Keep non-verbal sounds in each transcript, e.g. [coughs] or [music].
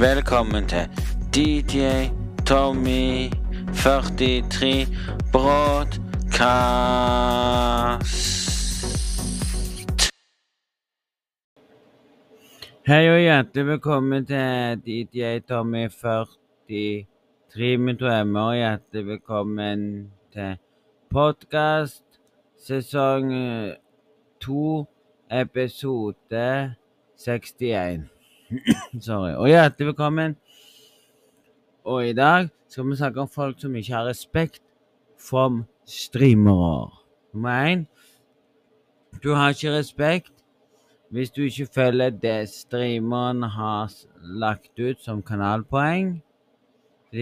Velkommen til DJ Tommy 43 Broadcast. Hei og hjertelig velkommen til DJ Tommy 43 med drømmer. og Hjertelig velkommen til podkast sesong to, episode 61. [coughs] Sorry. Og hjertelig velkommen. Og i dag skal vi snakke om folk som ikke har respekt for streamere. Nummer én Du har ikke respekt hvis du ikke følger det streameren har lagt ut som kanalpoeng.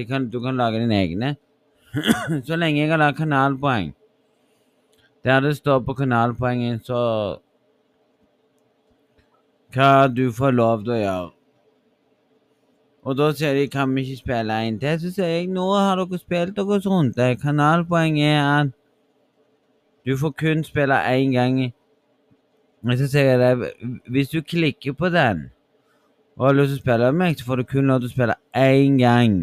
Kan, du kan lage dine egne. [coughs] så lenge jeg har lagd kanalpoeng Der det står på kanalpoengen, så hva du får lov til å gjøre. Og da sier de kan vi ikke spille en til. Så sier jeg nå har dere spilt deres runde. Kanalpoenget er at du får kun spille én gang. Og så sier jeg det, hvis du klikker på den og har lyst til å spille med meg, så får du kun lov til å spille én gang.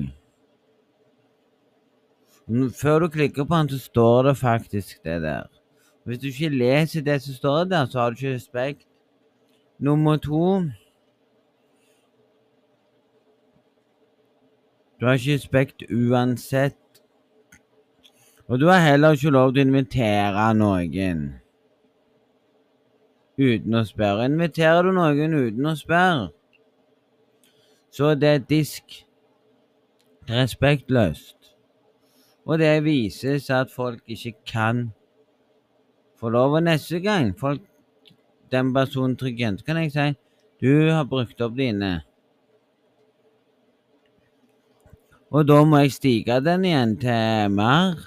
Før du klikker på den, så står det faktisk det der. Hvis du ikke leser det som står der, så har du ikke respekt. Nummer to Du har ikke respekt uansett. Og du har heller ikke lov til å invitere noen uten å spørre. Inviterer du noen uten å spørre, så er det disk. Respektløst. Og det vises at folk ikke kan få lov. Og neste gang folk den personen så kan jeg si du har brukt opp dine. Og da må jeg stige den igjen til mer,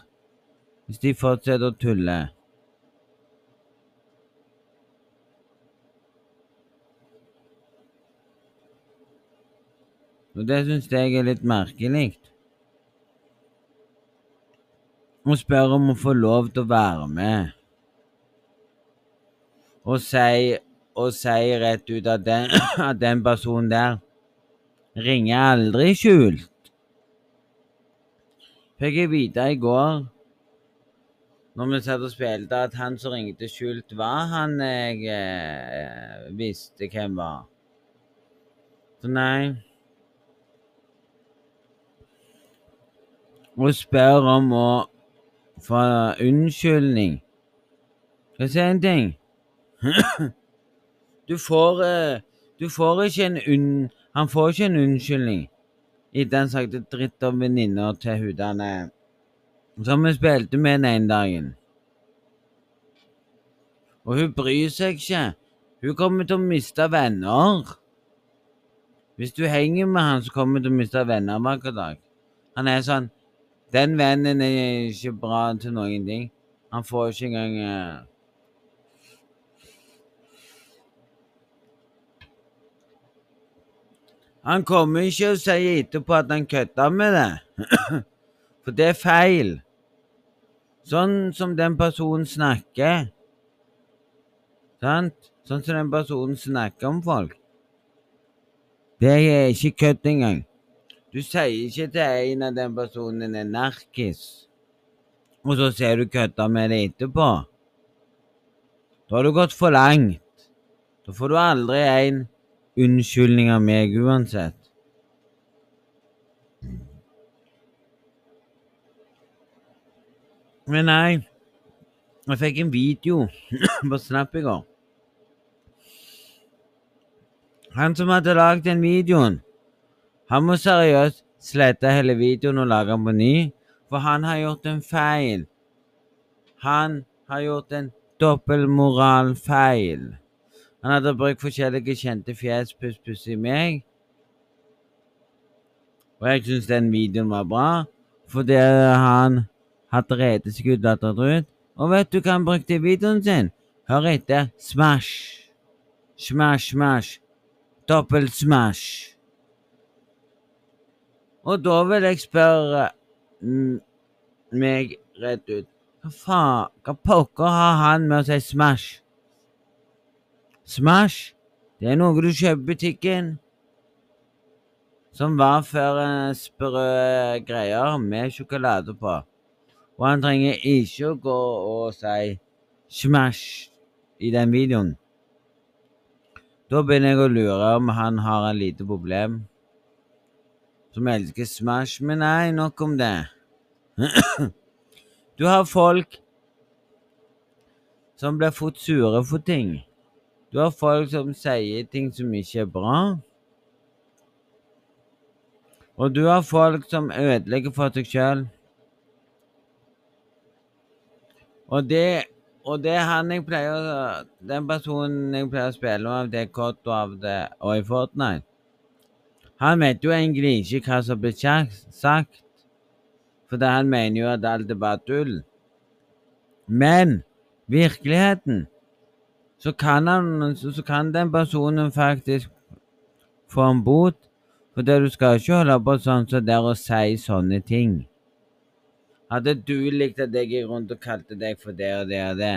hvis de fortsetter å tulle. Og det syns jeg er litt merkelig. Hun spør om å få lov til å være med og si, og si rett ut at den, [clears throat] at den personen der ringer aldri skjult. Fikk jeg vite i går, når vi satt og spilte, at han som ringte skjult, var han jeg eh, visste hvem var. Så nei Å spørre om å få unnskyldning Skal jeg si en ting? Du får, eh, du får ikke en unn... Han får ikke en unnskyldning etter han sagte dritt om venninna til hun derne som vi spilte med den ene dagen. Og hun bryr seg ikke. Hun kommer til å miste venner. Hvis du henger med han, så kommer du til å miste venner hver dag. Han er sånn Den vennen er ikke bra til noen ting. Han får ikke engang Han kommer ikke og sier etterpå at han kødda med det, [clears throat] for det er feil. Sånn som den personen snakker. Sant? Sånn som den personen snakker om folk. Det er ikke kødd engang. Du sier ikke til en av den personen er narkis, og så ser du kødda med det etterpå. Da har du gått for langt. Da får du aldri en unnskyldning av meg uansett. Men nei, jeg fikk en video [clears throat] på Snap i går. Han som hadde lagd den videoen, han må seriøst slette hele videoen og lage den på ny, for han har gjort en feil. Han har gjort en dobbeltmoralfeil. Han hadde brukt forskjellige kjente fjes puss-puss i meg. Og jeg syns den videoen var bra, fordi han hadde redet seg ut. Og vet du hva han brukte i videoen sin? Hør etter. Smash. Smash, smash. Dobbel smash. Og da vil jeg spørre meg rett ut Hva faen, hva pokker har han med å si smash? Smash, det er noe du kjøper i butikken. som var før en sprø greier med sjokolade på. Og han trenger ikke å gå og si smash i den videoen. Da begynner jeg å lure om han har et lite problem som elsker Smash, men nei, nok om det. [clears throat] du har folk som blir fort sure for ting. Du har folk som sier ting som ikke er bra. Og du har folk som ødelegger for seg sjøl. Og og det han jeg pleier å Den personen jeg pleier å spille med, det er Cotto av det og i Fortnite Han vet jo egentlig ikke hva som blir sagt, for han mener jo at alt er bare tull. Men virkeligheten så kan, han, så kan den personen faktisk få en bot. For det du skal ikke holde på sånn som så der og si sånne ting. Hadde du likt at jeg gikk rundt og kalte deg for det og det og det?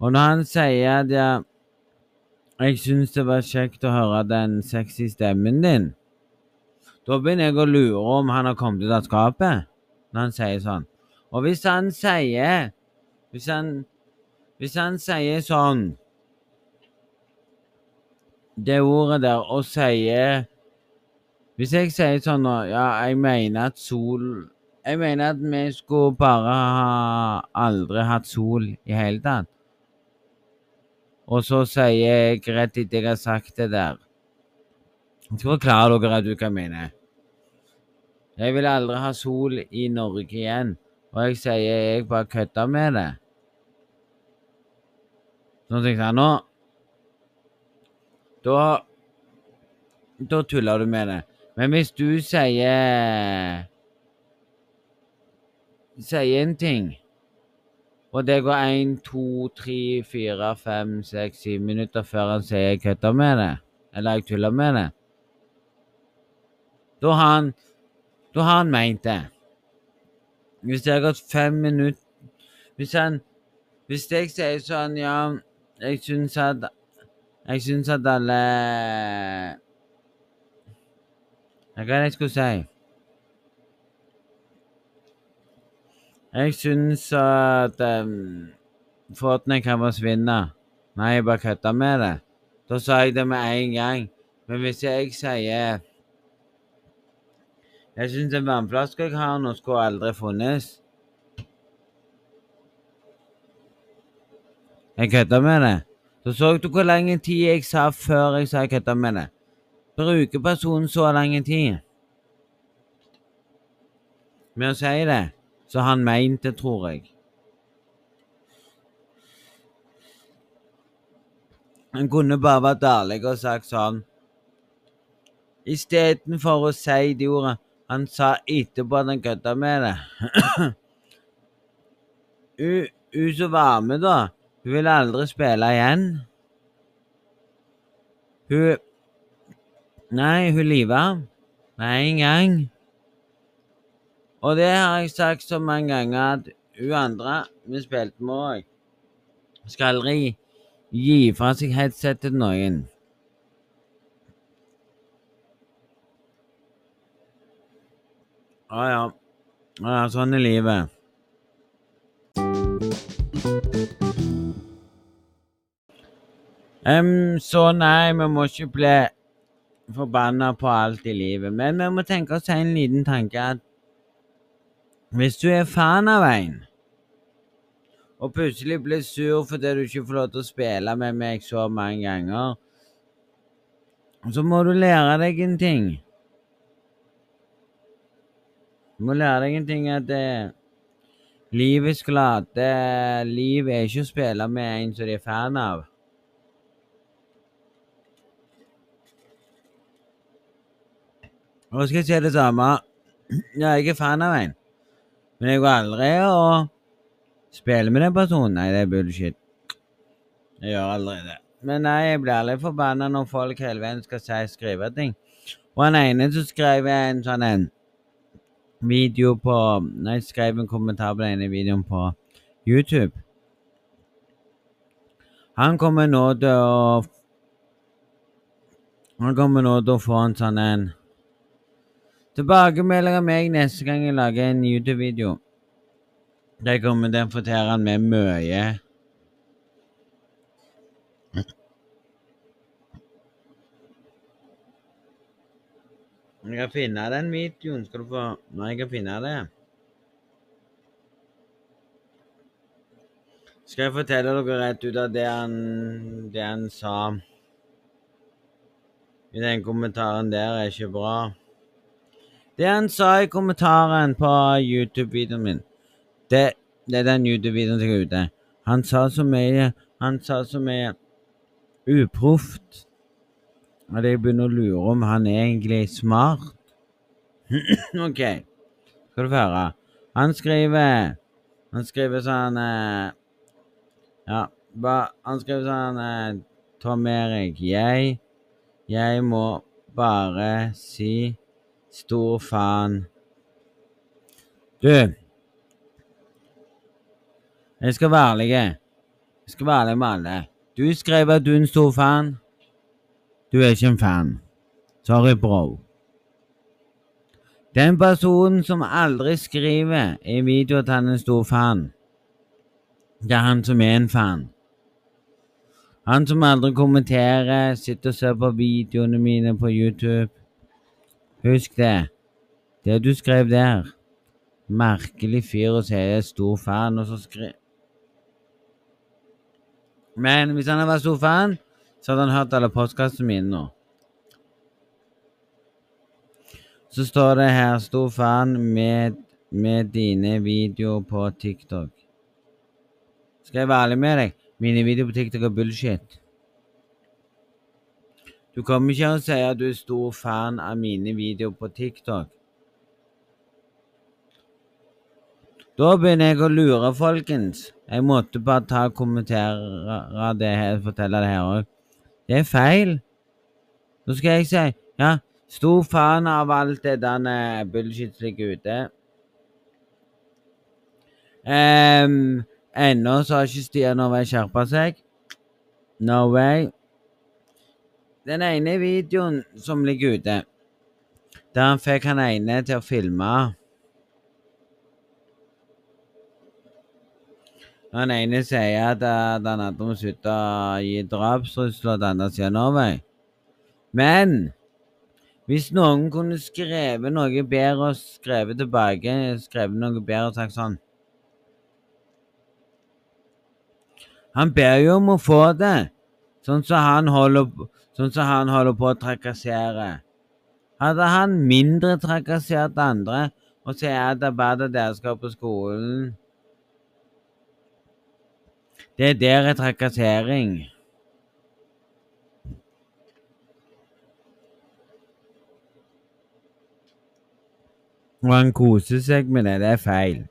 Og når han sier at ja, jeg syns det var kjekt å høre den sexy stemmen din, da begynner jeg å lure om han har kommet ut av skapet når han sier sånn. Og hvis han sier Hvis han, hvis han sier sånn Det ordet der og sier Hvis jeg sier sånn nå Ja, jeg mener at sol jeg mener at vi skulle bare ha aldri hatt sol i hele tatt. Og så sier jeg rett etter jeg har sagt det der Jeg skal forklare dere at du kan mene. Jeg vil aldri ha sol i Norge igjen. Og jeg sier jeg bare kødder med det. Sånn tenkte jeg nå Da Da tuller du med det. Men hvis du sier sier en ting, og det går én, to, tre, fire, fem, seks, syv minutter før han sier jeg kødder med det, eller jeg tuller med det, da har han da har han meint det. Hvis det har gått fem minutter Hvis han Hvis jeg sier sånn Ja, jeg syns at Jeg syns at alle Hva er det jeg skulle si? Jeg syns at um, Fortnite kan forsvinne. Nei, jeg bare kødda med det. Da sa jeg det med en gang. Men hvis jeg sier Jeg syns en vannflaske jeg har nå, skulle aldri funnes. Jeg kødder med det. Så så du hvor lang tid jeg sa før jeg sa jeg kødda med det. Bruker personen så lang tid med å si det? Så han mente, tror jeg. Han kunne bare vært ærlig og sagt sånn Istedenfor å si de ordene han sa etterpå at han kødda med det. Hun som var med, da, hun vil aldri spille igjen. Hun Nei, hun liva med en gang. Og det har jeg sagt så mange ganger at hun andre vi spilte med òg, skal aldri gi fra seg headset til noen. Å ja. ja. Sånn er livet. Um, så nei, vi må ikke bli forbanna på alt i livet. Men vi må tenke oss en liten tanke at hvis du er fan av en, og plutselig blir sur fordi du ikke får lov til å spille med meg så mange ganger, så må du lære deg en ting. Du må lære deg en ting at eh, er glade Livet er ikke å spille med en som de er fan av. Og skal jeg si det samme. Ja, jeg er fan av en. Men jeg går aldri og spiller med den personen. Nei, det er bullshit. Jeg gjør aldri det. Men nei, jeg blir aldri forbanna når folk hele veien skal si skrive ting. Og han ene som skrev en sånn en video på Nei, skrev en kommentar på denne videoen på YouTube. Han kommer nå til å Han kommer nå til å få en sånn en Tilbakemeldinger av meg neste gang jeg lager en YouTube-video. Der kommer til å med mye. Jeg kan finne den videoen. Skal du få Nei, jeg kan finne det. Skal jeg fortelle dere rett ut av det han, det han sa i den kommentaren der, er ikke bra. Det han sa i kommentaren på YouTube-videoen min, det, det er den YouTube-videoen som er ute. Han sa så mye Han sa så mye uproft. at jeg begynner å lure om han er egentlig smart. [clears throat] OK, skal du få høre. Han skriver Han skriver sånn eh, Ja, ba, han skriver sånn eh, Tom Erik, jeg Jeg må bare si stor faen. Du Jeg skal være ærlig. Jeg skal være ærlig med alle. Du skrev at du er en stor fan. Du er ikke en fan. Sorry, bro. Den personen som aldri skriver i video at han er en stor fan, det er han som er en fan. Han som aldri kommenterer, sitter og ser på videoene mine på YouTube. Husk det. Det du skrev der. Merkelig fyr å si jeg er stor fan, og så skri... Men hvis han hadde vært stor fan, så hadde han hørt alle postkastene mine nå. Så står det her 'Stor fan med, med dine videoer på TikTok'. Skal jeg være ærlig med deg? Mine videoer på TikTok er bullshit. Du kommer ikke og sier at du er stor fan av mine videoer på TikTok. Da begynner jeg å lure, folkens. Jeg måtte bare ta og kommentere det her, fortelle det her òg. Det er feil. Nå skal jeg si ja, stor fan av alt det der bullshit ligger ute. Um, Ennå så har ikke Stian Norway skjerpa seg. No way. Den ene videoen som ligger ute, der han fikk han ene til å filme Han ene sier at, at han hadde må å gi drapstrusler til andre siden av Norway. Men hvis noen kunne skrevet noe bedre og skrevet tilbake, skrevet noe bedre og sagt sånn Han ber jo om å få det, sånn som han holder, sånn som han holder på å trakassere. Hadde han mindre trakassert andre og sier at det deres skal på skolen Det er der er trakassering. Og han koser seg med det. Det er feil.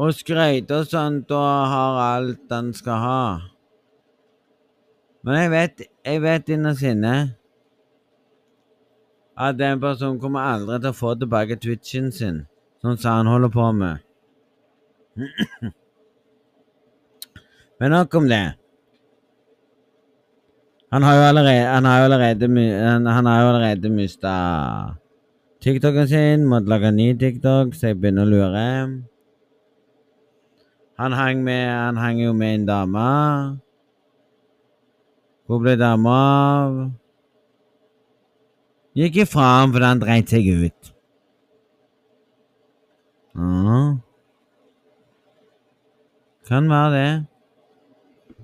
Og skryte og sånt og har alt han skal ha. Men jeg vet, jeg vet innerst inne at den personen kommer aldri til å få tilbake twitchen sin, sånn som han holder på med. [clears throat] Men nok om det. Han har jo allerede, han har jo allerede, allerede mista TikToken sin, måtte lage ny TikTok, så jeg begynner å lure. Han hang, med, han hang jo med en dame. Hvor ble dama av? Gikk ifra ham fordi han dreit seg ut. Ja. Kan være det.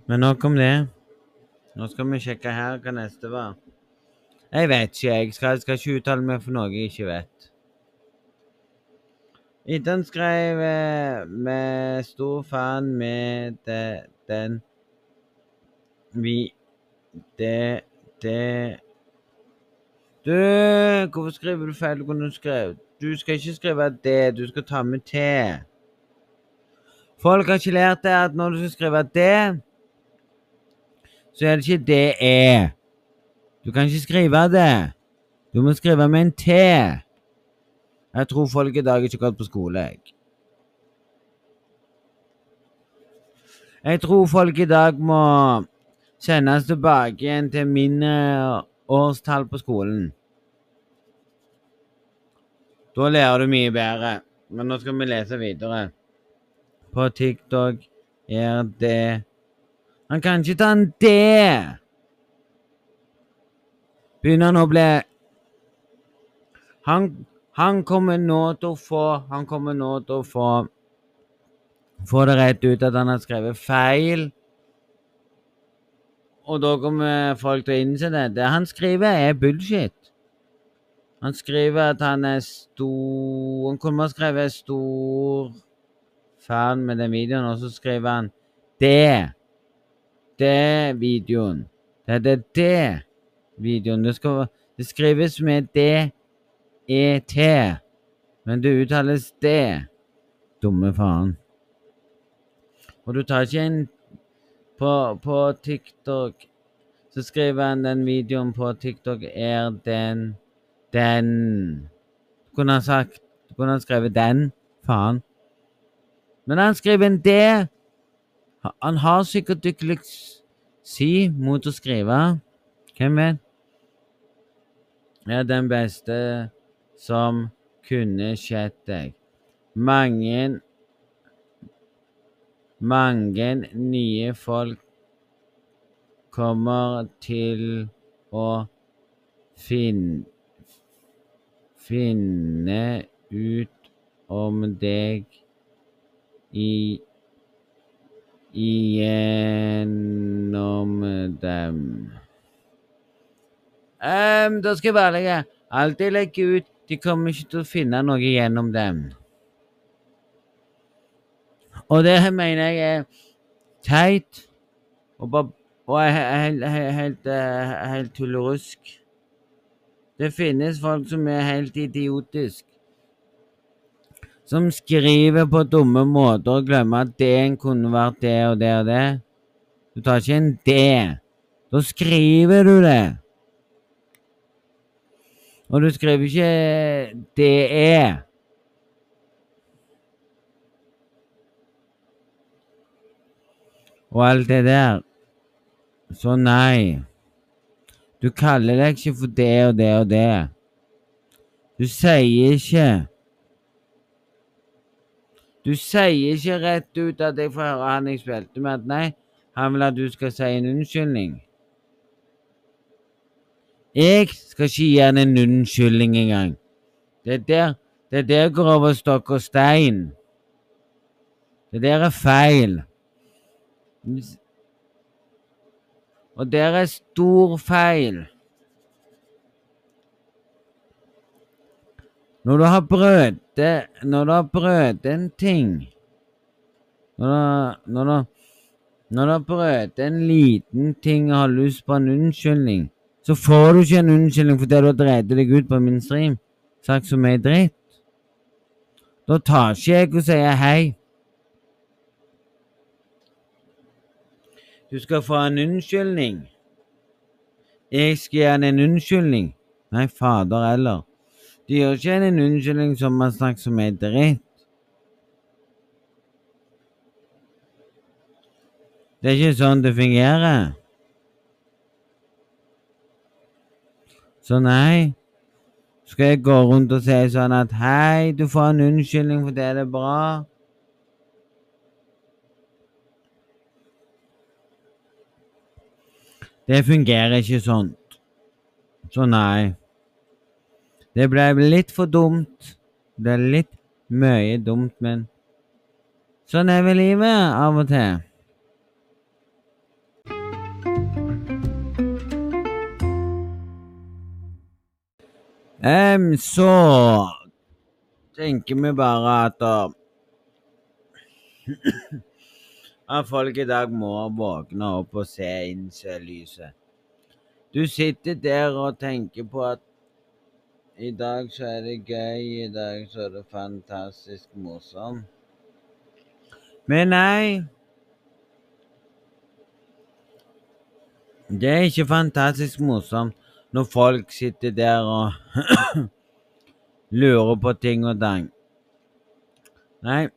Men nok om det. Nå skal vi sjekke her hva neste var. Jeg vet ikke, jeg skal, skal ikke uttale meg for noe jeg ikke vet. Han skrev eh, med stor fan med det, den Vi Det Det Du, hvorfor skriver du feil? Du skrev? Du skal ikke skrive det, du skal ta med T. Folk har ikke lært det at når du skal skrive det så er det ikke det er. Du kan ikke skrive det. Du må skrive med en T. Jeg tror folk i dag ikke har gått på skole, jeg. Jeg tror folk i dag må sendes tilbake igjen til mindre årstall på skolen. Da lærer du mye bedre. Men nå skal vi lese videre. På TikTok er det Han kan ikke ta en D! Begynner han å bli han, han kommer nå til å få Han kommer nå til å få Få det rett ut at han har skrevet feil. Og da kommer folk til å innse det. Det han skriver, er bullshit. Han skriver at han er stor Han kunne ha skrevet 'stor fan med den videoen', og så skriver han 'det'. Det videoen. Det er det videoen. Det, skal, det skrives med D-E-T, men det uttales det. Dumme faen. Og du tar ikke en på, på TikTok Så skriver han den videoen på TikTok er den Den kunne ha sagt kunne ha skrevet den. Faen. Men han skriver en D. Han har sikkert dysleksi mot å skrive. Hvem vet? Er den beste som kunne skjedd deg. Mange mange nye folk kommer til å finne, finne ut om deg i igjennom dem. Um, da skal jeg være ærlig. Alt jeg legger ut, de kommer ikke til å finne noe gjennom dem. Og det mener jeg er teit. Og, helt, eh, tullerusk. Det finnes folk som er helt idiotisk. Som skriver på dumme måter og glemmer at D-en kunne vært det og det og det. Du tar ikke en D. Da skriver du det. Og du skriver ikke DE. og alt det der. Så nei. Du kaller deg ikke for det og det og det. Du sier ikke Du sier ikke rett ut at jeg får høre han jeg spilte med, at nei, han vil at du skal si en unnskyldning. Jeg skal ikke gi han en unnskyldning engang. Det der, det der går over stokk og stein. Det der er feil. Og det er stor feil. Når du har brøt Når du har brøt en ting Når du, når du, når du har brøt en liten ting og har lyst på en unnskyldning, så får du ikke en unnskyldning fordi du har drevet deg ut på min stream, sagt så mye dritt. Da tar ikke jeg og sier hei. Du skal få en unnskyldning. Jeg skal gi han en unnskyldning. Nei, fader heller. Du gjør ikke en unnskyldning som har snakket som er dritt. Det er ikke sånn det fungerer. Så nei, skal jeg gå rundt og si sånn at hei, du får en unnskyldning for det er bra. Det fungerer ikke sånn. Så nei. Det ble litt for dumt. Det er litt mye dumt, men sånn er vel livet av og til. Um, så tenker vi bare at uh, [clears throat] at folk i dag må våkne opp og se innse lyset. Du sitter der og tenker på at i dag så er det gøy, i dag så er det fantastisk morsomt. Men nei. Det er ikke fantastisk morsomt når folk sitter der og [clears throat] lurer på ting og dang. Nei,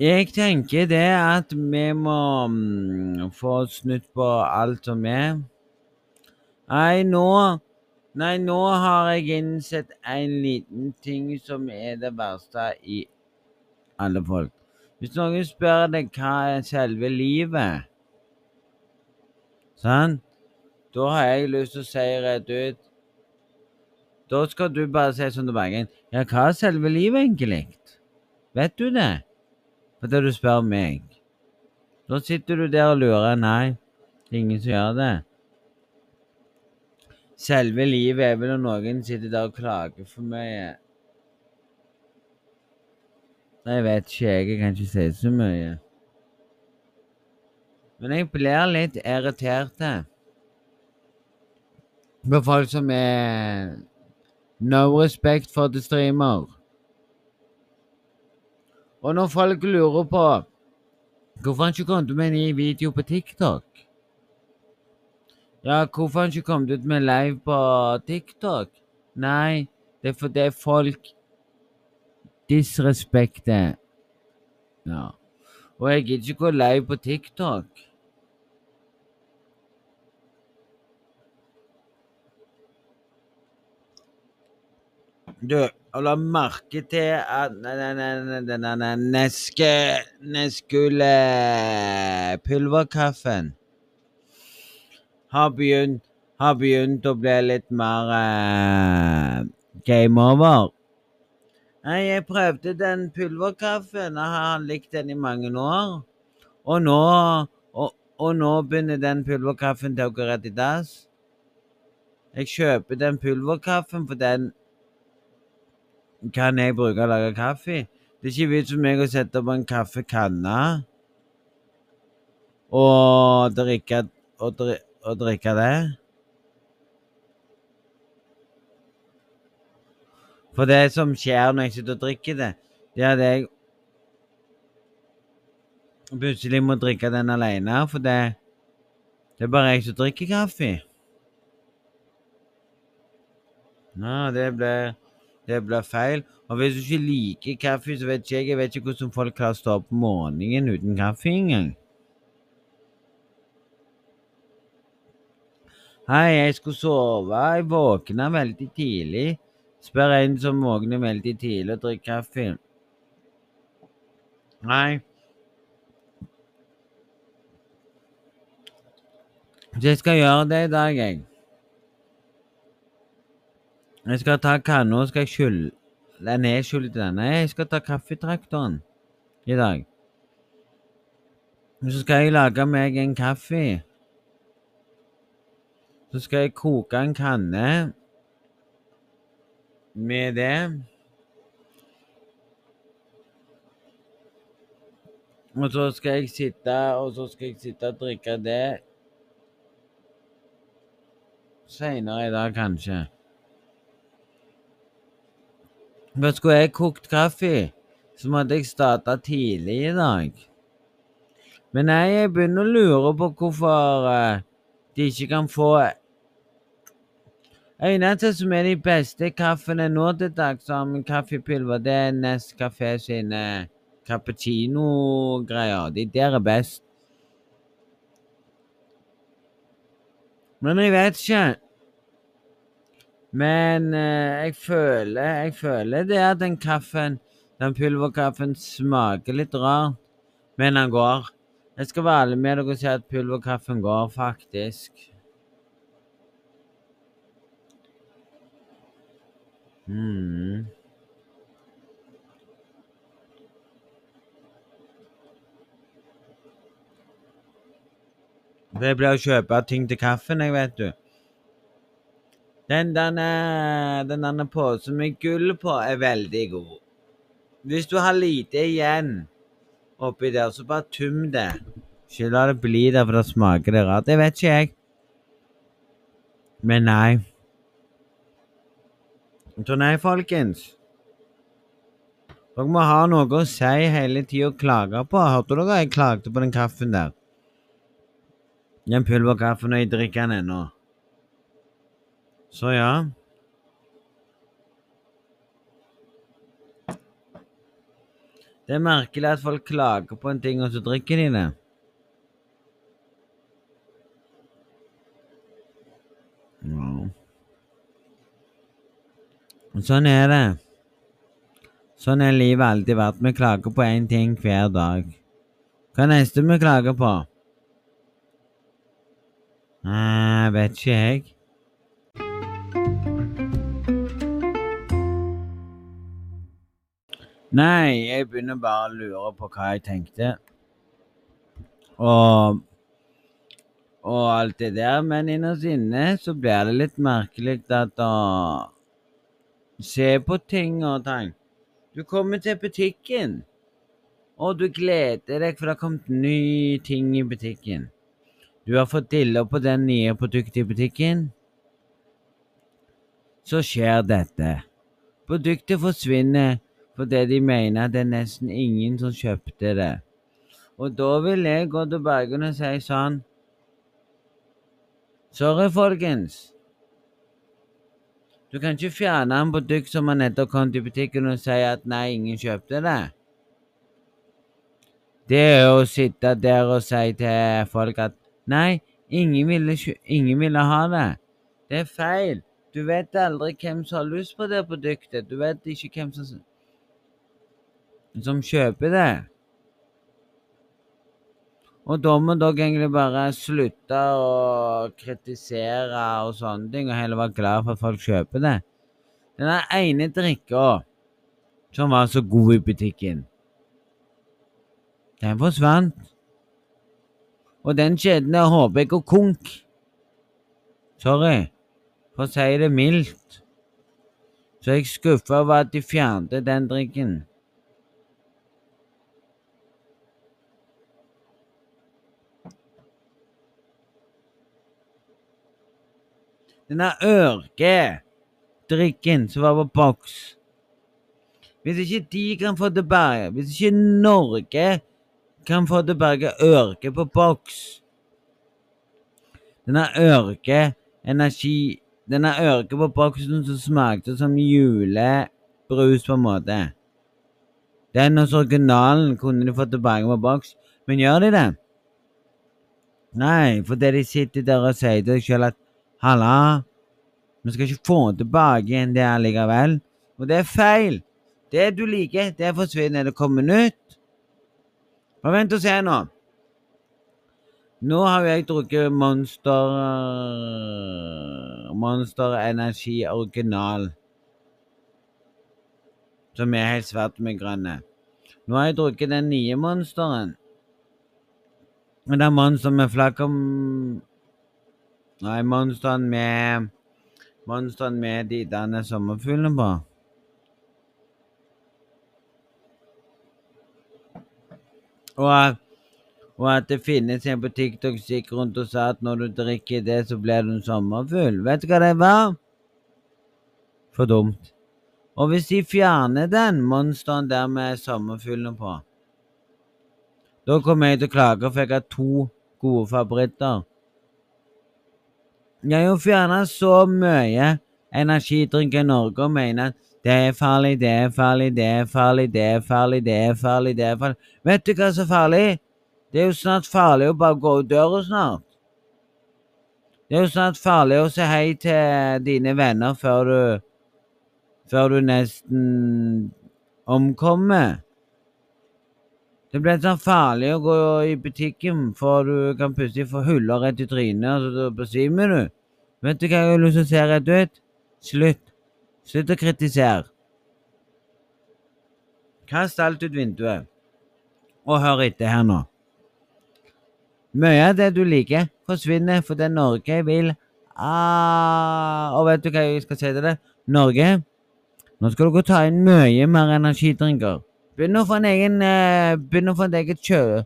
jeg tenker det at vi må mm, få snutt på alt som er. Nei, nå Nei, nå har jeg innsett en liten ting som er det verste i alle folk. Hvis noen spør deg hva er selve livet, sant, da har jeg lyst til å si rett ut Da skal du bare si sånn tilbake Ja, hva er selve livet, egentlig? Vet du det? Fordi du spør meg. Da sitter du der og lurer. Nei, det er ingen som gjør det. Selve livet er vel når noen sitter der og klager for mye. Jeg vet ikke, jeg kan ikke si så mye. Men jeg blir litt irritert på folk som er no respect for the streamer. Og når folk lurer på hvorfor han ikke kommet med en ny video på TikTok Ja, hvorfor han ikke kommet ut med live på TikTok? Nei, det er fordi folk disrespekter Ja. Og jeg gidder ikke gå live på TikTok. Du, og la merke til at denne neske Neskule pulverkaffen har har begynt å bli litt mer uh, game over. Jeg prøvde den pulverkaffen, og har likt den i mange år. Og nå, og, og nå begynner den pulverkaffen til å gå rett i dass. Jeg kjøper den pulverkaffen, for den kan jeg bruke å lage kaffe. Det er ikke vits for meg å sette opp en kaffekanne og drikke, og, dri, og drikke det. For det som skjer når jeg sitter og drikker det, det er at jeg plutselig må drikke den alene, for det, det er bare jeg som drikker kaffe. Ja, det blir det blir feil. Og hvis du ikke liker kaffe, så vet ikke jeg, jeg vet ikke hvordan folk å stå opp morgenen uten kaffe engang. Hei, jeg skulle sove. Jeg våkna veldig tidlig. Spør en som våkner veldig tidlig og drikker kaffe. Nei. Så jeg skal gjøre det i dag, jeg. Jeg skal ta kanna og skal skylle den er skyldig til denne. Jeg skal ta kaffetraktoren i dag. Så skal jeg lage meg en kaffe. Så skal jeg koke en kanne med det. Og så skal jeg sitte og så skal jeg sitte og drikke det seinere i dag, kanskje. Men skulle jeg kokt kaffe, så måtte jeg starte tidlig i dag. Men nei, jeg begynner å lure på hvorfor uh, de ikke kan få Eneste som er de beste kaffene nå til dags som kaffepulver, det er Nest Café sine cappuccino-greier. De der er best. Men jeg vet ikke. Men eh, jeg føler Jeg føler det at den kaffen, den pulverkaffen, smaker litt rart. Men den går. Jeg skal være ærlig med dere og si at pulverkaffen går, faktisk. Mm. Det blir å kjøpe ting til kaffen, jeg, vet du. Den derne posen med gull på er veldig god. Hvis du har lite igjen oppi der, så bare tøm det. Ikke la det bli der, for det smaker det rart. Det vet ikke jeg. Men nei. Så nei, folkens. Dere må ha noe å si hele tida og klage på. Hørte dere jeg klagde på den kaffen der? Den pulverkaffen, og jeg drikker den ennå. Så ja. Det er merkelig at folk klager på en ting, og så drikker de det. Ja. Sånn er det. Sånn er livet alltid vært. Vi klager på én ting hver dag. Hva er neste vi klager på? Nei, vet ikke jeg. Nei, jeg begynner bare å lure på hva jeg tenkte. Og og alt det der, men innerst inne så blir det litt merkelig at å se på ting og tang. Du kommer til butikken, og du gleder deg for det har kommet nye ting i butikken. Du har fått dilla på den nye produktet i butikken. Så skjer dette. Produktet forsvinner fordi de mener at det er nesten ingen som kjøpte det. Og da vil jeg gå til Bergen og si sånn Sorry, folkens. Du kan ikke fjerne en produkt som har nettopp kommet i butikken og si at nei, ingen kjøpte det. Det er å sitte der og si til folk at nei, ingen ville, ingen ville ha det. Det er feil. Du vet aldri hvem som har lyst på det produktet. Du vet ikke hvem som, som kjøper det. Og da må dere egentlig bare slutte å kritisere og sånne ting, og heller være glad for at folk kjøper det. Den ene drikka som var så god i butikken, den forsvant. Og den kjeden der håper jeg går konk. Sorry, for å si det mildt. Så jeg er skuffa over at de fjernet den drikken. Denne ørkedrikken som var på boks Hvis ikke de kan få tilbake Hvis ikke Norge kan få tilbake ørke på boks Denne ørkeenergi Denne ørke på boksen som smakte som julebrus, på en måte. Den hos originalen kunne de fått tilbake på boks, men gjør de det? Nei, fordi de sitter der og sier til seg selv at Halla, vi skal ikke få tilbake igjen det likevel. Og det er feil. Det du liker, det forsvinner. Det kommer nytt. Bare vent og se nå. Nå har jo jeg drukket Monster Monster Energi Original. Som er helt svart med grønne. Nå har jeg drukket den nye Monsteren. Men det er Monster med flakk om Nei, monsteren med Monsteren med de denne sommerfuglene på. Og, og, at det finnes en på TikTok som gikk rundt og sa at når du drikker det, så blir du en sommerfugl. Vet du hva det var? For dumt. Og hvis de fjerner den monsteren der med sommerfuglene på, da kommer jeg til å klage, for jeg har to gode favoritter. Jeg har fjerna så mye energidrikk i Norge og mener at det er farlig, det er farlig, det er farlig, det er farlig, det er farlig, det er farlig. Vet du hva som er farlig? Det er jo snart farlig å bare gå ut døra snart. Det er jo snart farlig å si hei til dine venner før du Før du nesten omkommer. Det blir sånn farlig å gå i butikken, for du kan plutselig få huller rett i trynet, og så besvimer du. Vet du hva jeg har lyst til å se rett ut? Slutt. Slutt å kritisere. Kast alt ut vinduet. Og hør etter her nå. Mye av det du liker, forsvinner fordi Norge vil ah, Og vet du hva jeg skal si til deg? Norge, nå skal dere ta inn mye mer energidrinker. Begynn å få en egen eh, Begynn å få et eget kjø...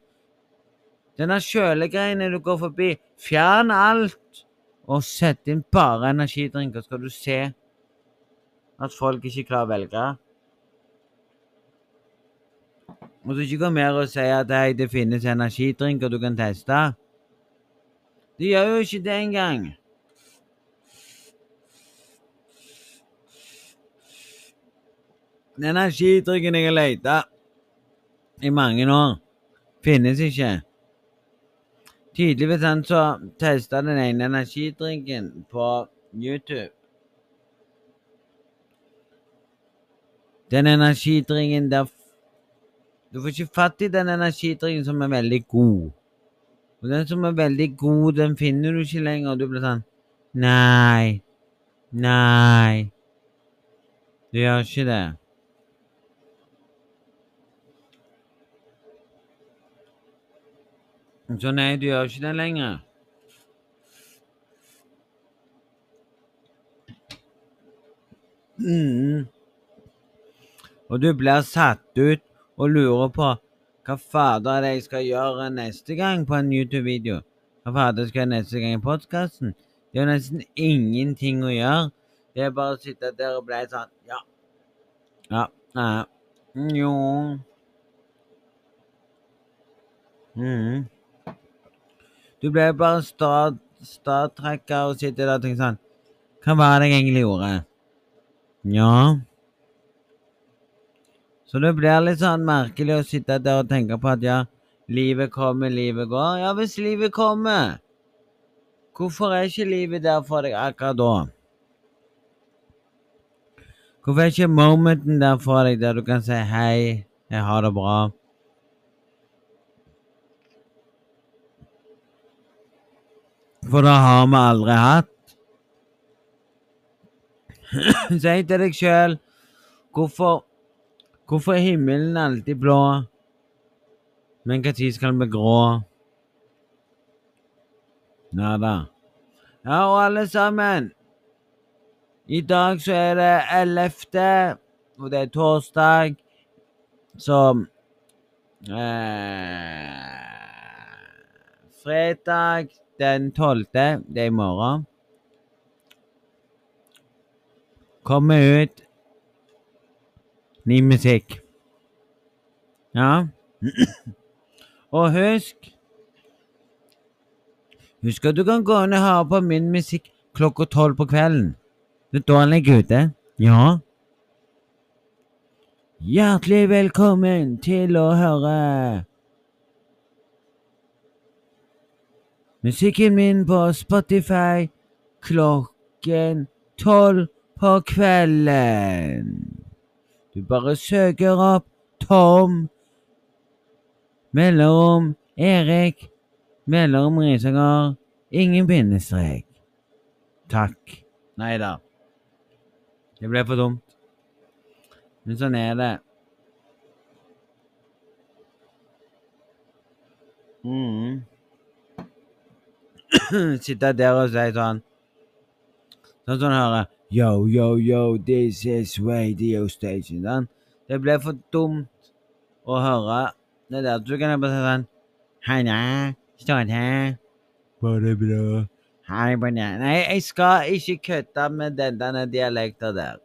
Denne kjølegreiene du går forbi, fjern alt og sett inn bare energidrinker, skal du se at folk ikke klarer å velge. Og så ikke gå mer og si at hei, det finnes energidrinker du kan teste. De gjør jo ikke det engang. Energidrikken jeg har leita i mange år, finnes ikke. Tydeligvis han så testa den ene energidrinken på YouTube. Den energidringen der Du får ikke fatt i den energidringen som er veldig god. Og den som er veldig god, den finner du ikke lenger, og du blir sånn Nei. Nei. Du gjør ikke det. Så nei, du gjør ikke det lenger. Mm. Og du blir satt ut og lurer på hva fader er det jeg skal gjøre neste gang på en YouTube-video. Hva fader skal jeg neste gang i podkasten? Det er jo nesten ingenting å gjøre. Det er bare å sitte der og bli sånn Ja. Ja. Nei. Jo. Mm. Du ble bare starttrekker og sitter der og tenker sånn Hva var det jeg egentlig gjorde? Ja. Så det blir litt sånn merkelig å sitte der og tenke på at ja, livet kommer, livet går. Ja, hvis livet kommer, hvorfor er ikke livet der for deg akkurat da? Hvorfor er ikke momenten der for deg der du kan si hei, jeg har det bra? For det har vi aldri hatt. [clears throat] Si til deg sjøl hvorfor, hvorfor er himmelen alltid blå, men når skal den bli grå? Nada. Ja, og alle sammen. I dag så er det 11., og det er torsdag, så eh, Fredag den 12., det er i morgen, kommer ut ny musikk. Ja. [clears throat] Og husk Husk at du kan gå inn og høre på min musikk klokka tolv på kvelden. Det er da han ligger ute. Ja. Hjertelig velkommen til å høre musikken min på Spotify klokken tolv på kvelden. Du bare søker opp Tom mellom Erik mellom Risanger ingen bindestrek. Takk. Nei da. Det ble for dumt. Men sånn er det. Mm. [clears throat] Sitte der og si sånn Sånn som hører Yo, yo, yo, this is radio station. Sånn. Det ble for dumt å høre. Det der du kan bare si sånn Halla, står her. Bare bra. Hei, bare Nei, jeg skal ikke kødde med den denne dialekten der.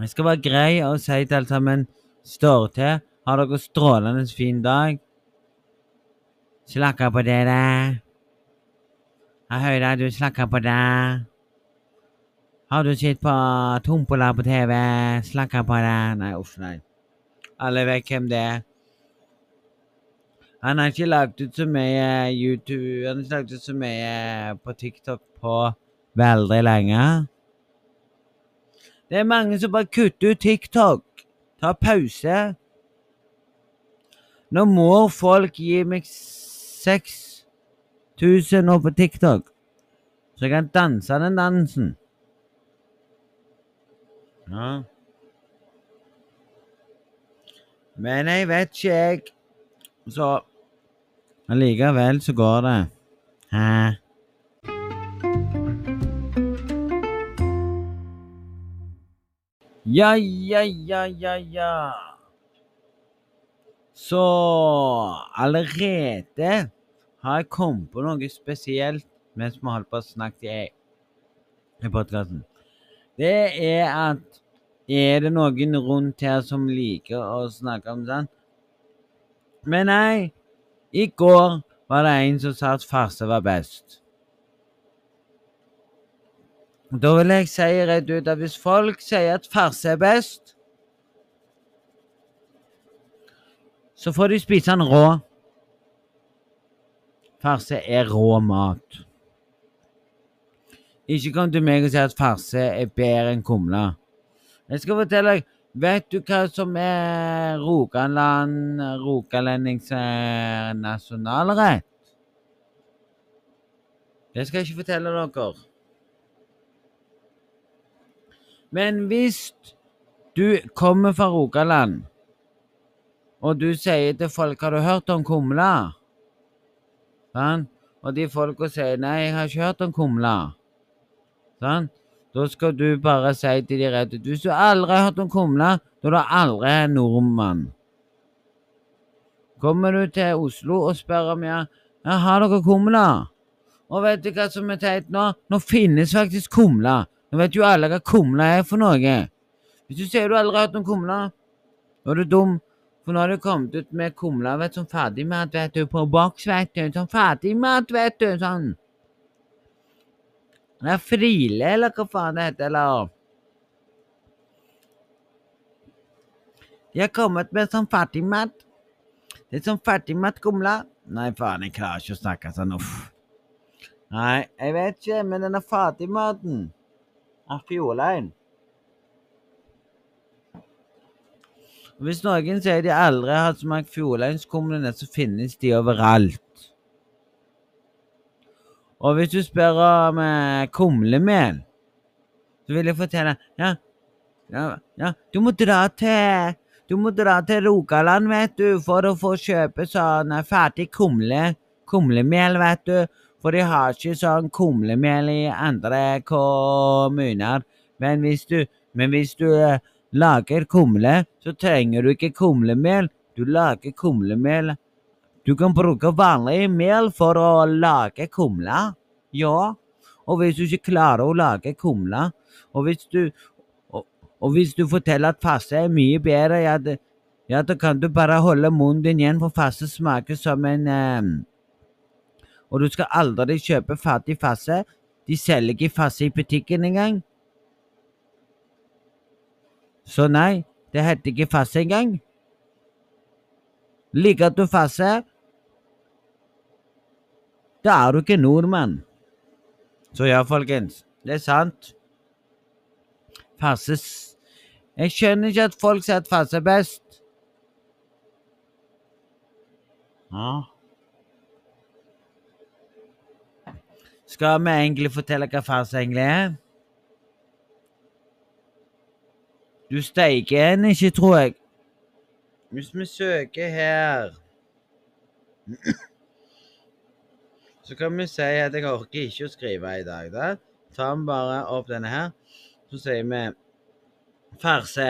Jeg skal være grei og si til alle sammen står til. Har dere strålende fin dag? Slakker på det, da. Jeg hører du slakker på det. Har du sett på Tompola på TV? Slakker på det? Nei, uff, nei. Alle vet hvem det er. Han har ikke lagt ut så mye YouTube Han har ikke lagt ut så mye på TikTok på veldig lenge. Det er mange som bare kutter ut TikTok. Ta pause. Nå må folk gi meg 6000 nå på TikTok, så jeg kan danse den dansen. Ja. Men jeg vet ikke, jeg. Så allikevel så går det. Hæ? Ja, ja, ja, ja, ja. Så allerede har jeg kommet på noe spesielt mens vi holdt på å snakke i, i podkasten. Det er at er det noen rundt her som liker å snakke om sånn? Men nei, i går var det en som sa at farse var best. Da vil jeg si rett ut at hvis folk sier at farse er best, så får de spise den rå. Farse er rå mat. Ikke kom til meg og si at farse er bedre enn kumle. Jeg skal fortelle deg Vet du hva som er Rogaland rogalendings nasjonalrett? Det skal jeg ikke fortelle dere. Men hvis du kommer fra Rogaland, og du sier til folk 'Har du hørt om kumla?' Sånn? Og de folka sier 'Nei, jeg har ikke hørt om kumla'. Sånn? Da skal du bare si til de rett Hvis du aldri har hørt om kumla, da er du aldri en nordmann. Kommer du til Oslo og spør om ja, ja har dere kumla?' Og vet du hva som er teit nå? Nå finnes faktisk kumla. Nå vet jo alle hva kumla er for noe. Hvis du sier du aldri har hørt om kumla, da er du dum. For nå har det kommet ut med kumla, vet, som ferdigmat, vet du, på boks, vet du. Sånn ferdigmat, vet du. Sånn. Det er frile, eller hva faen det heter, eller De har kommet med sånn ferdigmat. Det er sånn ferdigmat kumle. Nei, faen, jeg klarer ikke å snakke sånn, uff. Nei, jeg vet ikke, men denne ferdigmaten av fjordlein. Hvis noen sier de aldri har smakt fjordleinskumlene, så finnes de overalt. Og hvis du spør om eh, kumlemel, så vil jeg fortelle ja, ja, ja, du må dra til du må dra til Rogaland, vet du, for å få kjøpe sånn eh, ferdig kumle, kumlemel, vet du. For de har ikke sånn kumlemel i andre kommuner. Men hvis du, men hvis du eh, lager kumle, så trenger du ikke kumlemel. Du lager kumlemel Du kan bruke vanlig mel for å lage kumle. Ja. Og hvis du ikke klarer å lage kumle, og hvis du og, hvis du forteller at faste er mye bedre, ja, det, ja, da kan du bare holde munnen din igjen, for faste smaker som en eh, Og du skal aldri kjøpe fattig faste. De selger ikke faste i butikken engang. Så nei, det heter ikke faste engang. Liker du faste, da er du ikke nordmann. Så ja, folkens, det er sant. Fasses Jeg skjønner ikke at folk sier at faste er best. Ja. Skal vi egentlig fortelle hva faste egentlig er? Du steiker en ikke, tror jeg. Hvis vi søker her Så kan vi si at jeg orker ikke å skrive i dag. da. Tar vi bare opp denne her, så sier vi farse.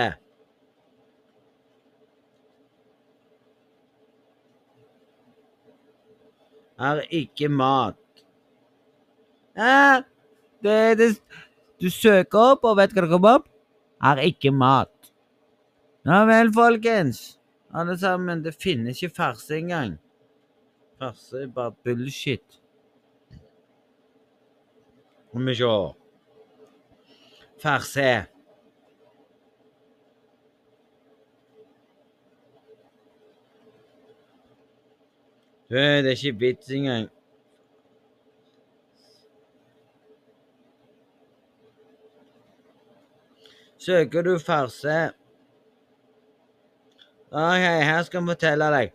Er ikke mat. Ja, det det Du søker opp, og vet hva det kommer opp? Er ikke mat. Ja vel, folkens. Alle sammen, det finnes ikke farse engang. Farse er bare bullshit. Skal vi sjå. Farse. Det er ikke vits engang. Søker du farse OK, her skal jeg fortelle deg.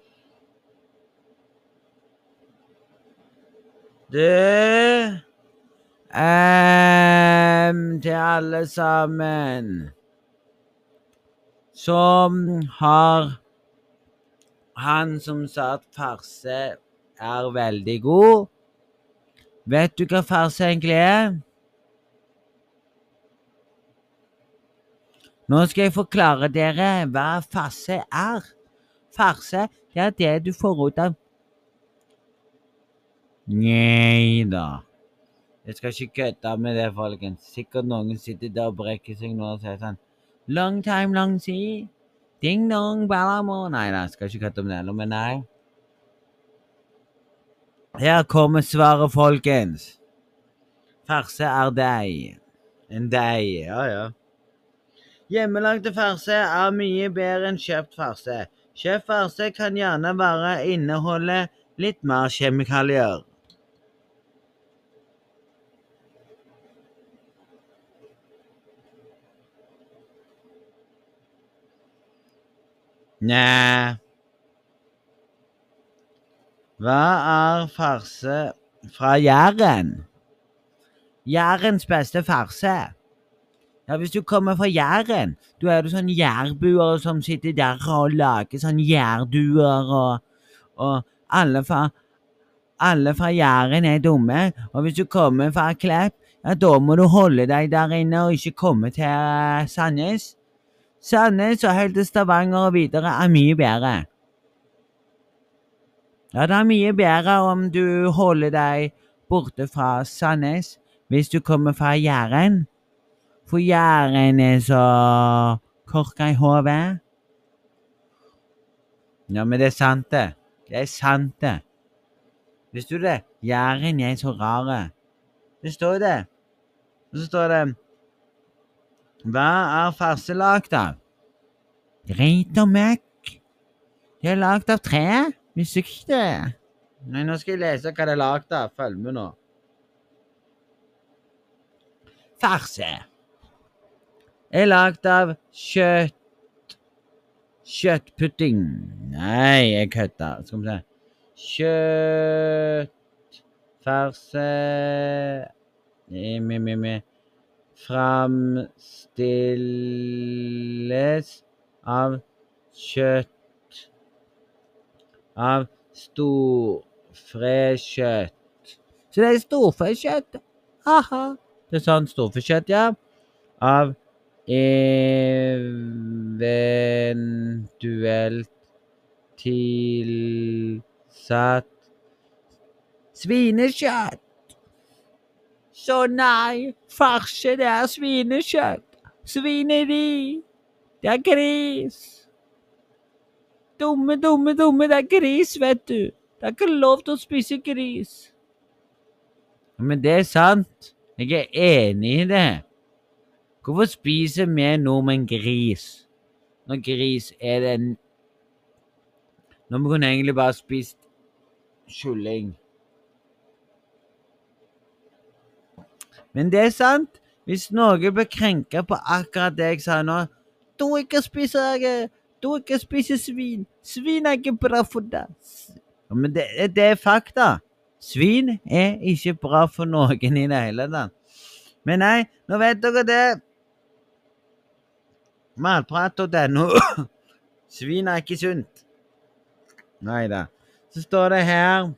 Du Um, Til alle sammen som har Han som sa at farse er veldig god. Vet du hva farse egentlig er? Nå skal jeg forklare dere hva farse er. Farse, det er det du får ut av Nei da. Jeg skal ikke kødde med det, folkens. Sikkert noen sitter der og brekker seg nå og sier sånn Long time, long see. Ding dong, balamo. Nei da, skal ikke kødde med det heller, men nei. Her kommer svaret, folkens. Farse er deig. En deig, ja ja. Hjemmelagde farse er mye bedre enn kjøpt farse. Kjøpt farse kan gjerne bare inneholde litt mer kjemikalier. Næh Hva er farse fra Jæren? Jærens beste farse. Ja, hvis du kommer fra Jæren, da er det sånn jærbuer som sitter der og lager sånn jærduer, og, og alle fra alle fra Jæren er dumme, og hvis du kommer fra Klepp, ja, da må du holde deg der inne og ikke komme til eh, Sandnes. Sandnes og helt til Stavanger og videre er mye bedre. Ja, det er mye bedre om du holder deg borte fra Sandnes hvis du kommer fra Jæren. For Jæren er så korka i hodet. Ja, men det er sant, det. Det er sant, det. Visste du det? Jæren er så rare. Det står det. Og så står det Hva er farse lagd av? Drit og møkk. Det er lagd av tre. Visste du ikke det? Nei, nå skal jeg lese hva det er lagd av. Følg med nå. Farse er lagd av kjøtt Kjøttpudding Nei, jeg kødder. Skal vi se Kjøtt Farse med, med, med. Framstilles av kjøtt Av storfekjøtt. Så det er storfekjøtt? Ha-ha. Det er sånn storfekjøtt, ja. Av eventuelt tilsatt svinekjøtt. Så nei, farse, det er svinekjøtt. Svineri. Det er gris. Dumme, dumme, dumme, det er gris, vet du. Det er ikke lov til å spise gris. Men det er sant. Jeg er enig i det. Hvorfor spiser vi nordmenn gris? Når gris er den Når vi kunne egentlig bare spist kylling. Men det er sant. Hvis noen blir krenka på akkurat det jeg sa nå Du ikke spiser Du ikke spiser svin. Svin er ikke bra for deg. Men det, det er fakta. Svin er ikke bra for noen i det hele tatt. Men nei, nå vet dere det. Matprat.no. [coughs] Svin er ikke sunt. Nei da. Så står det her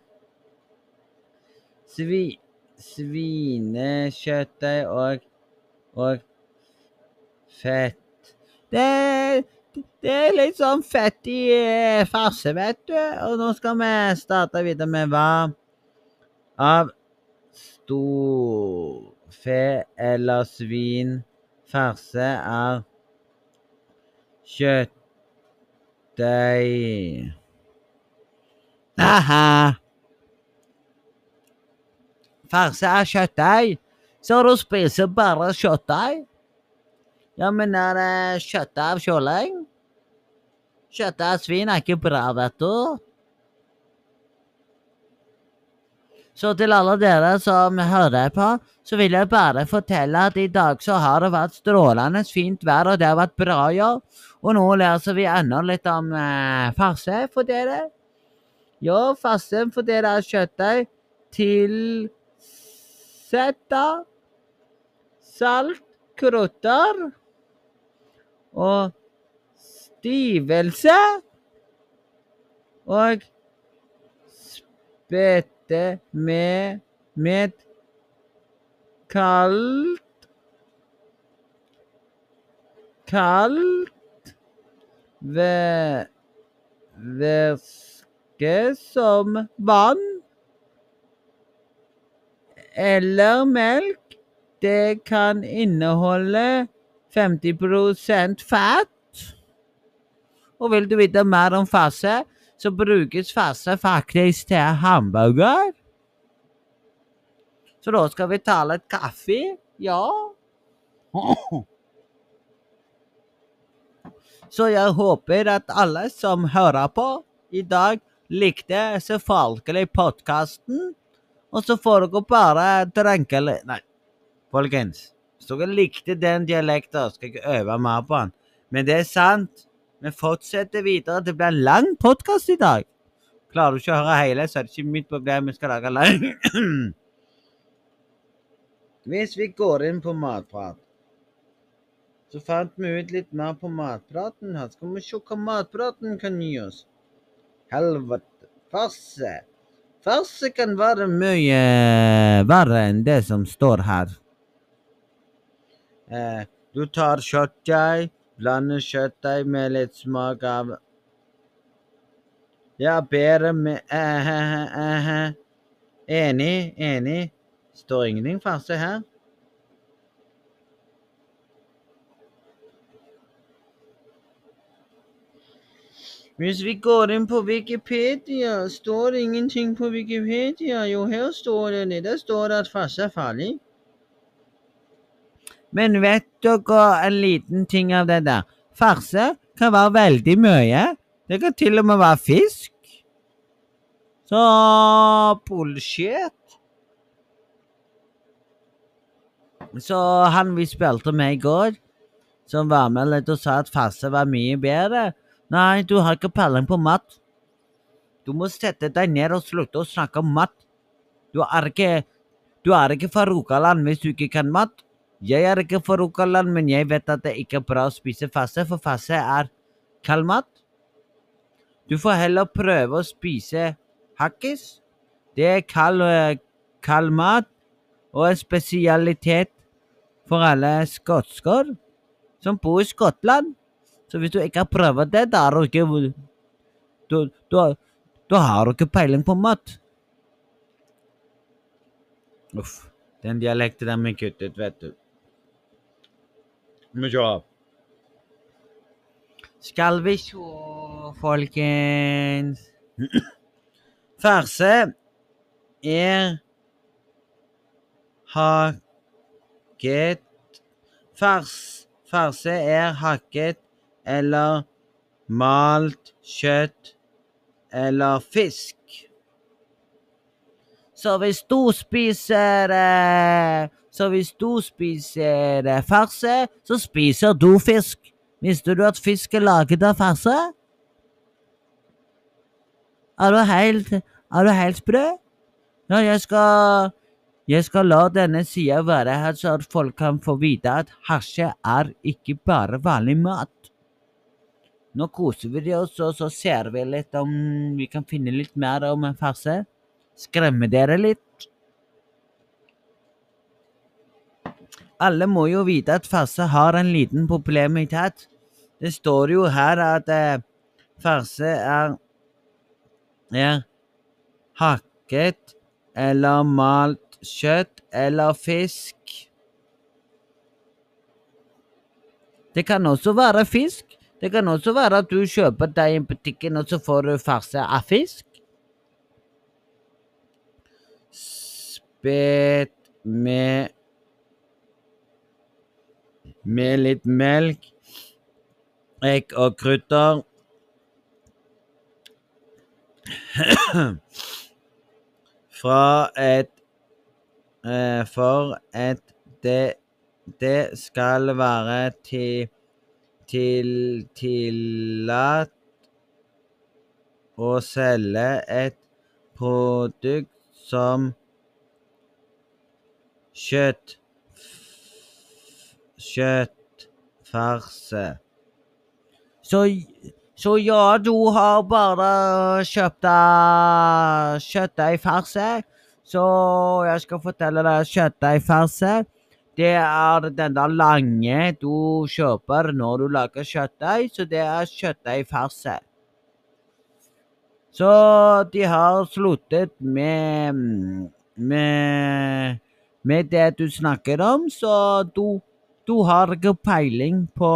Svi, Svinekjøttdeig og, og fett. Det, det er litt sånn fettig eh, farse, vet du. Og nå skal vi starte videre med hva av storfe eller svin farse er kjøttdeig. Aha! Farse er kjøttdeig, så du spiser bare kjøttdeig? Ja, men er det kjøtt av kylling? Kjøtt av svin er ikke bra, vet du. Så til alle dere som hører på, så vil jeg bare fortelle at i dag så har det vært strålende fint vær, og det har vært bra jobb. Og nå lærer vi enda litt om eh, farse for dere. Ja, farse for dere er kjøttdeig tilsett av salt, krydder og stivelse og spette med med kaldt kaldt væ- væske som vann eller melk. Det kan inneholde 50% fett. Og vil du vite mer om fase, så brukes fase faktisk til hamburger. Så da skal vi ta litt kaffe. Ja. [clears throat] Så jeg håper at alle som hører på i dag, likte selvfølgelig podkasten. Og så får dere bare drenke litt Nei, folkens. Hvis dere likte den dialekten, skal jeg ikke øve mer på den. Men det er sant. Vi fortsetter videre. Det blir en lang podkast i dag. Klarer du ikke å høre hele, så er det ikke mitt problem. Vi skal lage lang. [clears throat] Hvis vi går inn på matprat, så fant vi ut litt mer på matpraten her. Skal vi se hva matpraten kan gi oss. Helvete. Farse. Farse kan være mye verre enn det som står her. Eh, du tar kjøttdeig, blander kjøttdeig med litt smak av Ja, bedre med eh, eh, eh, eh. Enig, enig. Står ingenting farse her. Hvis vi går inn på Wikipedia, står det ingenting på Wikipedia. Jo, her står det det. Der står det at farse er farlig. Men vet dere en liten ting av det der? Farse kan være veldig mye. Det kan til og med være fisk. Så bullshit. Så han vi spilte med i går, som var med litt og sa at farse var mye bedre Nei, du har ikke peiling på mat. Du må sette deg ned og slutte å snakke om mat. Du er ikke, du er ikke fra Rogaland hvis du ikke kan mat. Jeg er ikke fra Rogaland, men jeg vet at det ikke er bra å spise fasse, for fasse er kald mat. Du får heller prøve å spise hakkis. Det er kald, kald mat og en spesialitet for alle skotsker som bor i Skottland. Så hvis du ikke har prøvd det, da har du ikke du, du, du har du ikke peiling på mat. Uff. Den dialekten der vi kuttet, vet du. Vi se. Skal vi se, folkens Farse er hakket Fars, Farse er hakket eller malt kjøtt eller fisk. Så hvis du spiser eh, Så hvis du spiser eh, farse, så spiser du fisk. Visste du at fisk er laget av farse? Er du helt Er du helt sprø? Ja, jeg skal Jeg skal la denne sida være her, så at folk kan få vite at hasje er ikke bare vanlig mat. Nå koser vi oss, og så ser vi litt om vi kan finne litt mer om en farse. Skremme dere litt. Alle må jo vite at farse har en liten problemitet. Det står jo her at eh, farse er, er hakket eller malt kjøtt eller fisk. Det kan også være fisk. Det kan også være at du kjøper deg i butikken, og så får du farse av fisk. Spet med Med litt melk, egg og krydder. [clears throat] Fra et eh, For et det, det skal være til til tillatt å selge et produkt som kjøtt kjøttfarse. Så, så ja, du har bare kjøpt kjøttdeigfarse. Så jeg skal fortelle deg kjøttdeigfarse. Det er den der lange du kjøper når du lager kjøttdeig, så det er kjøttdeigfarse. Så de har sluttet med, med med det du snakker om, så du, du har ikke peiling på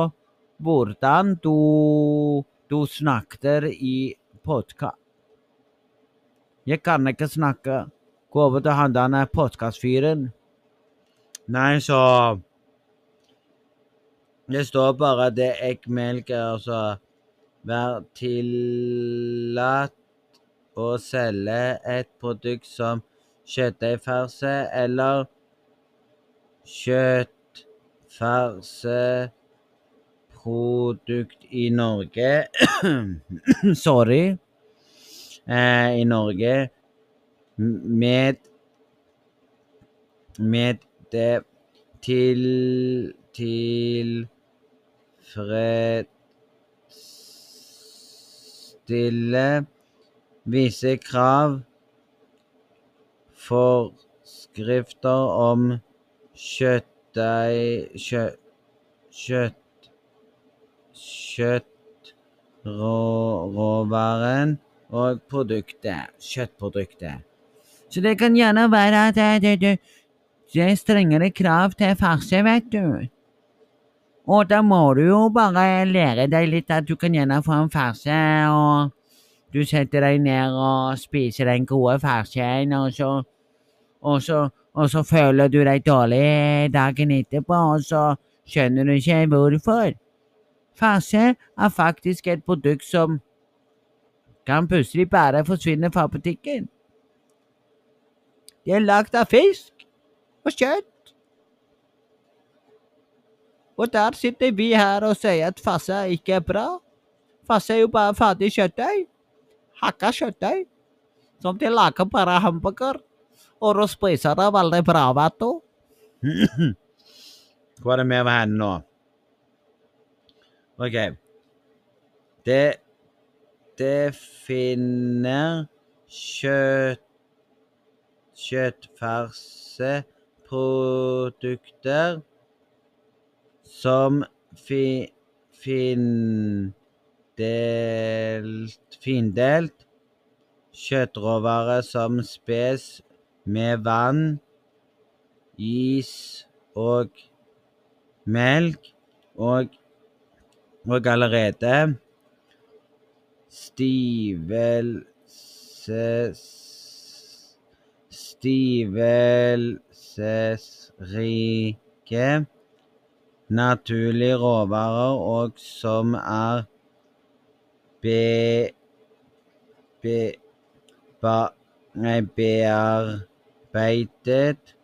hvordan du, du snakker i podkast. Jeg kan ikke snakke. Gå over til han der podkastfyren. Nei, så Det står bare at det er eggmelk altså. Vær tillatt å selge et produkt som kjøttdeigfarse eller kjøttfarseprodukt i Norge. [clears throat] Sorry. Eh, I Norge. Med med det til tilfredsstille visse krav forskrifter om kjøttdeig kjø, kjøtt kjøttråvaren og produktet. Kjøttproduktet. Så det kan gjerne være at det, det, det, er strengere krav til farse, vet du. Og da må du jo bare lære deg litt at du kan gjerne få en farse, og du setter deg ned og spiser den gode farsen, og så, og så, og så føler du deg dårlig dagen etterpå, og så skjønner du ikke hvorfor. Farse er faktisk et produkt som kan plutselig bare forsvinne fra butikken. Det er lagd av fisk og kjøtt. Og der sitter vi her og sier at farse ikke er bra. Farse er jo bare ferdig kjøttdeig. Hakka kjøttdeig. Som de lager bare hamburger. Og da spiser det veldig bra, vet du. [clears throat] Hva er det med henne nå? OK. Det Det finner kjøtt kjøttfarseprodukter som fi, findelt, findelt kjøttråvare som spes med vann, is og melk, og, og allerede stivelses stivelsesrike naturlige råvarer og som er bearbeidet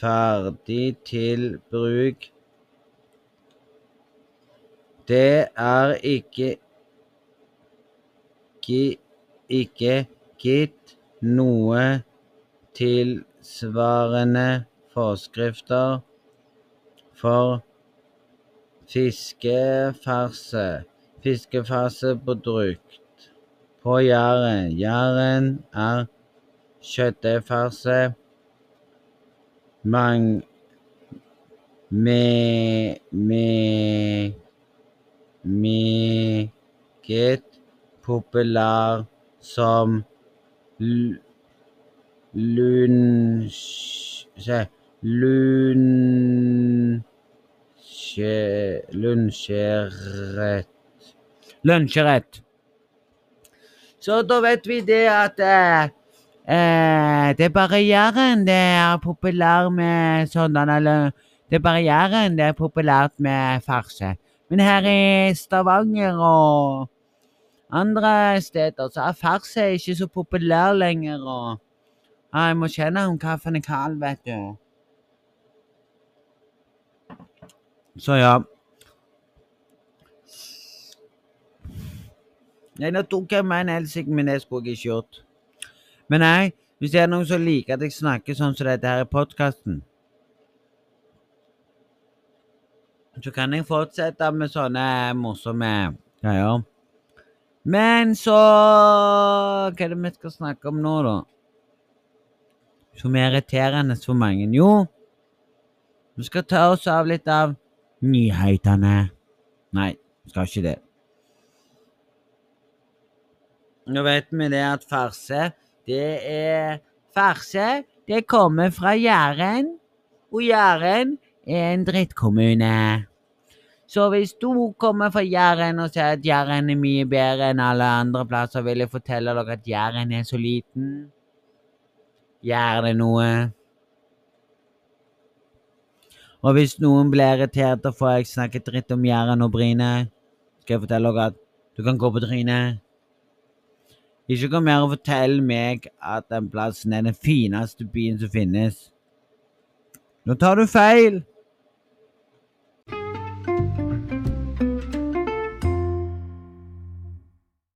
ferdig til bruk. Det er ikke ikke gitt noe tilsvarende forskrifter for fiskefarse, fiskefarseprodukt på Jæren. Jæren er kjøttfarse mang me, me, meget populær som lunsj... Lunsjerett. Lunsjerett. Så da vet vi det at eh, eh, det er bare Jæren det er populær med sånn eller Det er bare Jæren det er populært med farse. Men her i Stavanger og andre steder så er farse ikke så populær lenger. og jeg må kjenne om kaffen er kald, vet du. Så ja. Nei, nå tok jeg meg en helsike, men det skulle jeg ikke gjort. Men nei, hvis det er noen som liker at jeg snakker sånn som dette her i podkasten, så kan jeg fortsette med sånne morsomme greier. Men så Hva er det vi skal snakke om nå, da? Som er irriterende for mange? Jo, vi skal ta oss av litt av nyhetene. Nei, vi skal ikke det. Nå vet vi det at farse, det er Farse, det kommer fra Jæren, og Jæren er en drittkommune. Så hvis du kommer fra Jæren og sier at Jæren er mye bedre enn alle andre plasser, vil jeg fortelle dere at Jæren er så liten. Gjør det noe? Og hvis noen blir irritert og får jeg snakket dritt om Jæren og Bryne, skal jeg fortelle dere at du kan gå på trynet. Ikke kom her og fortell meg at den plassen er den fineste byen som finnes. Nå tar du feil!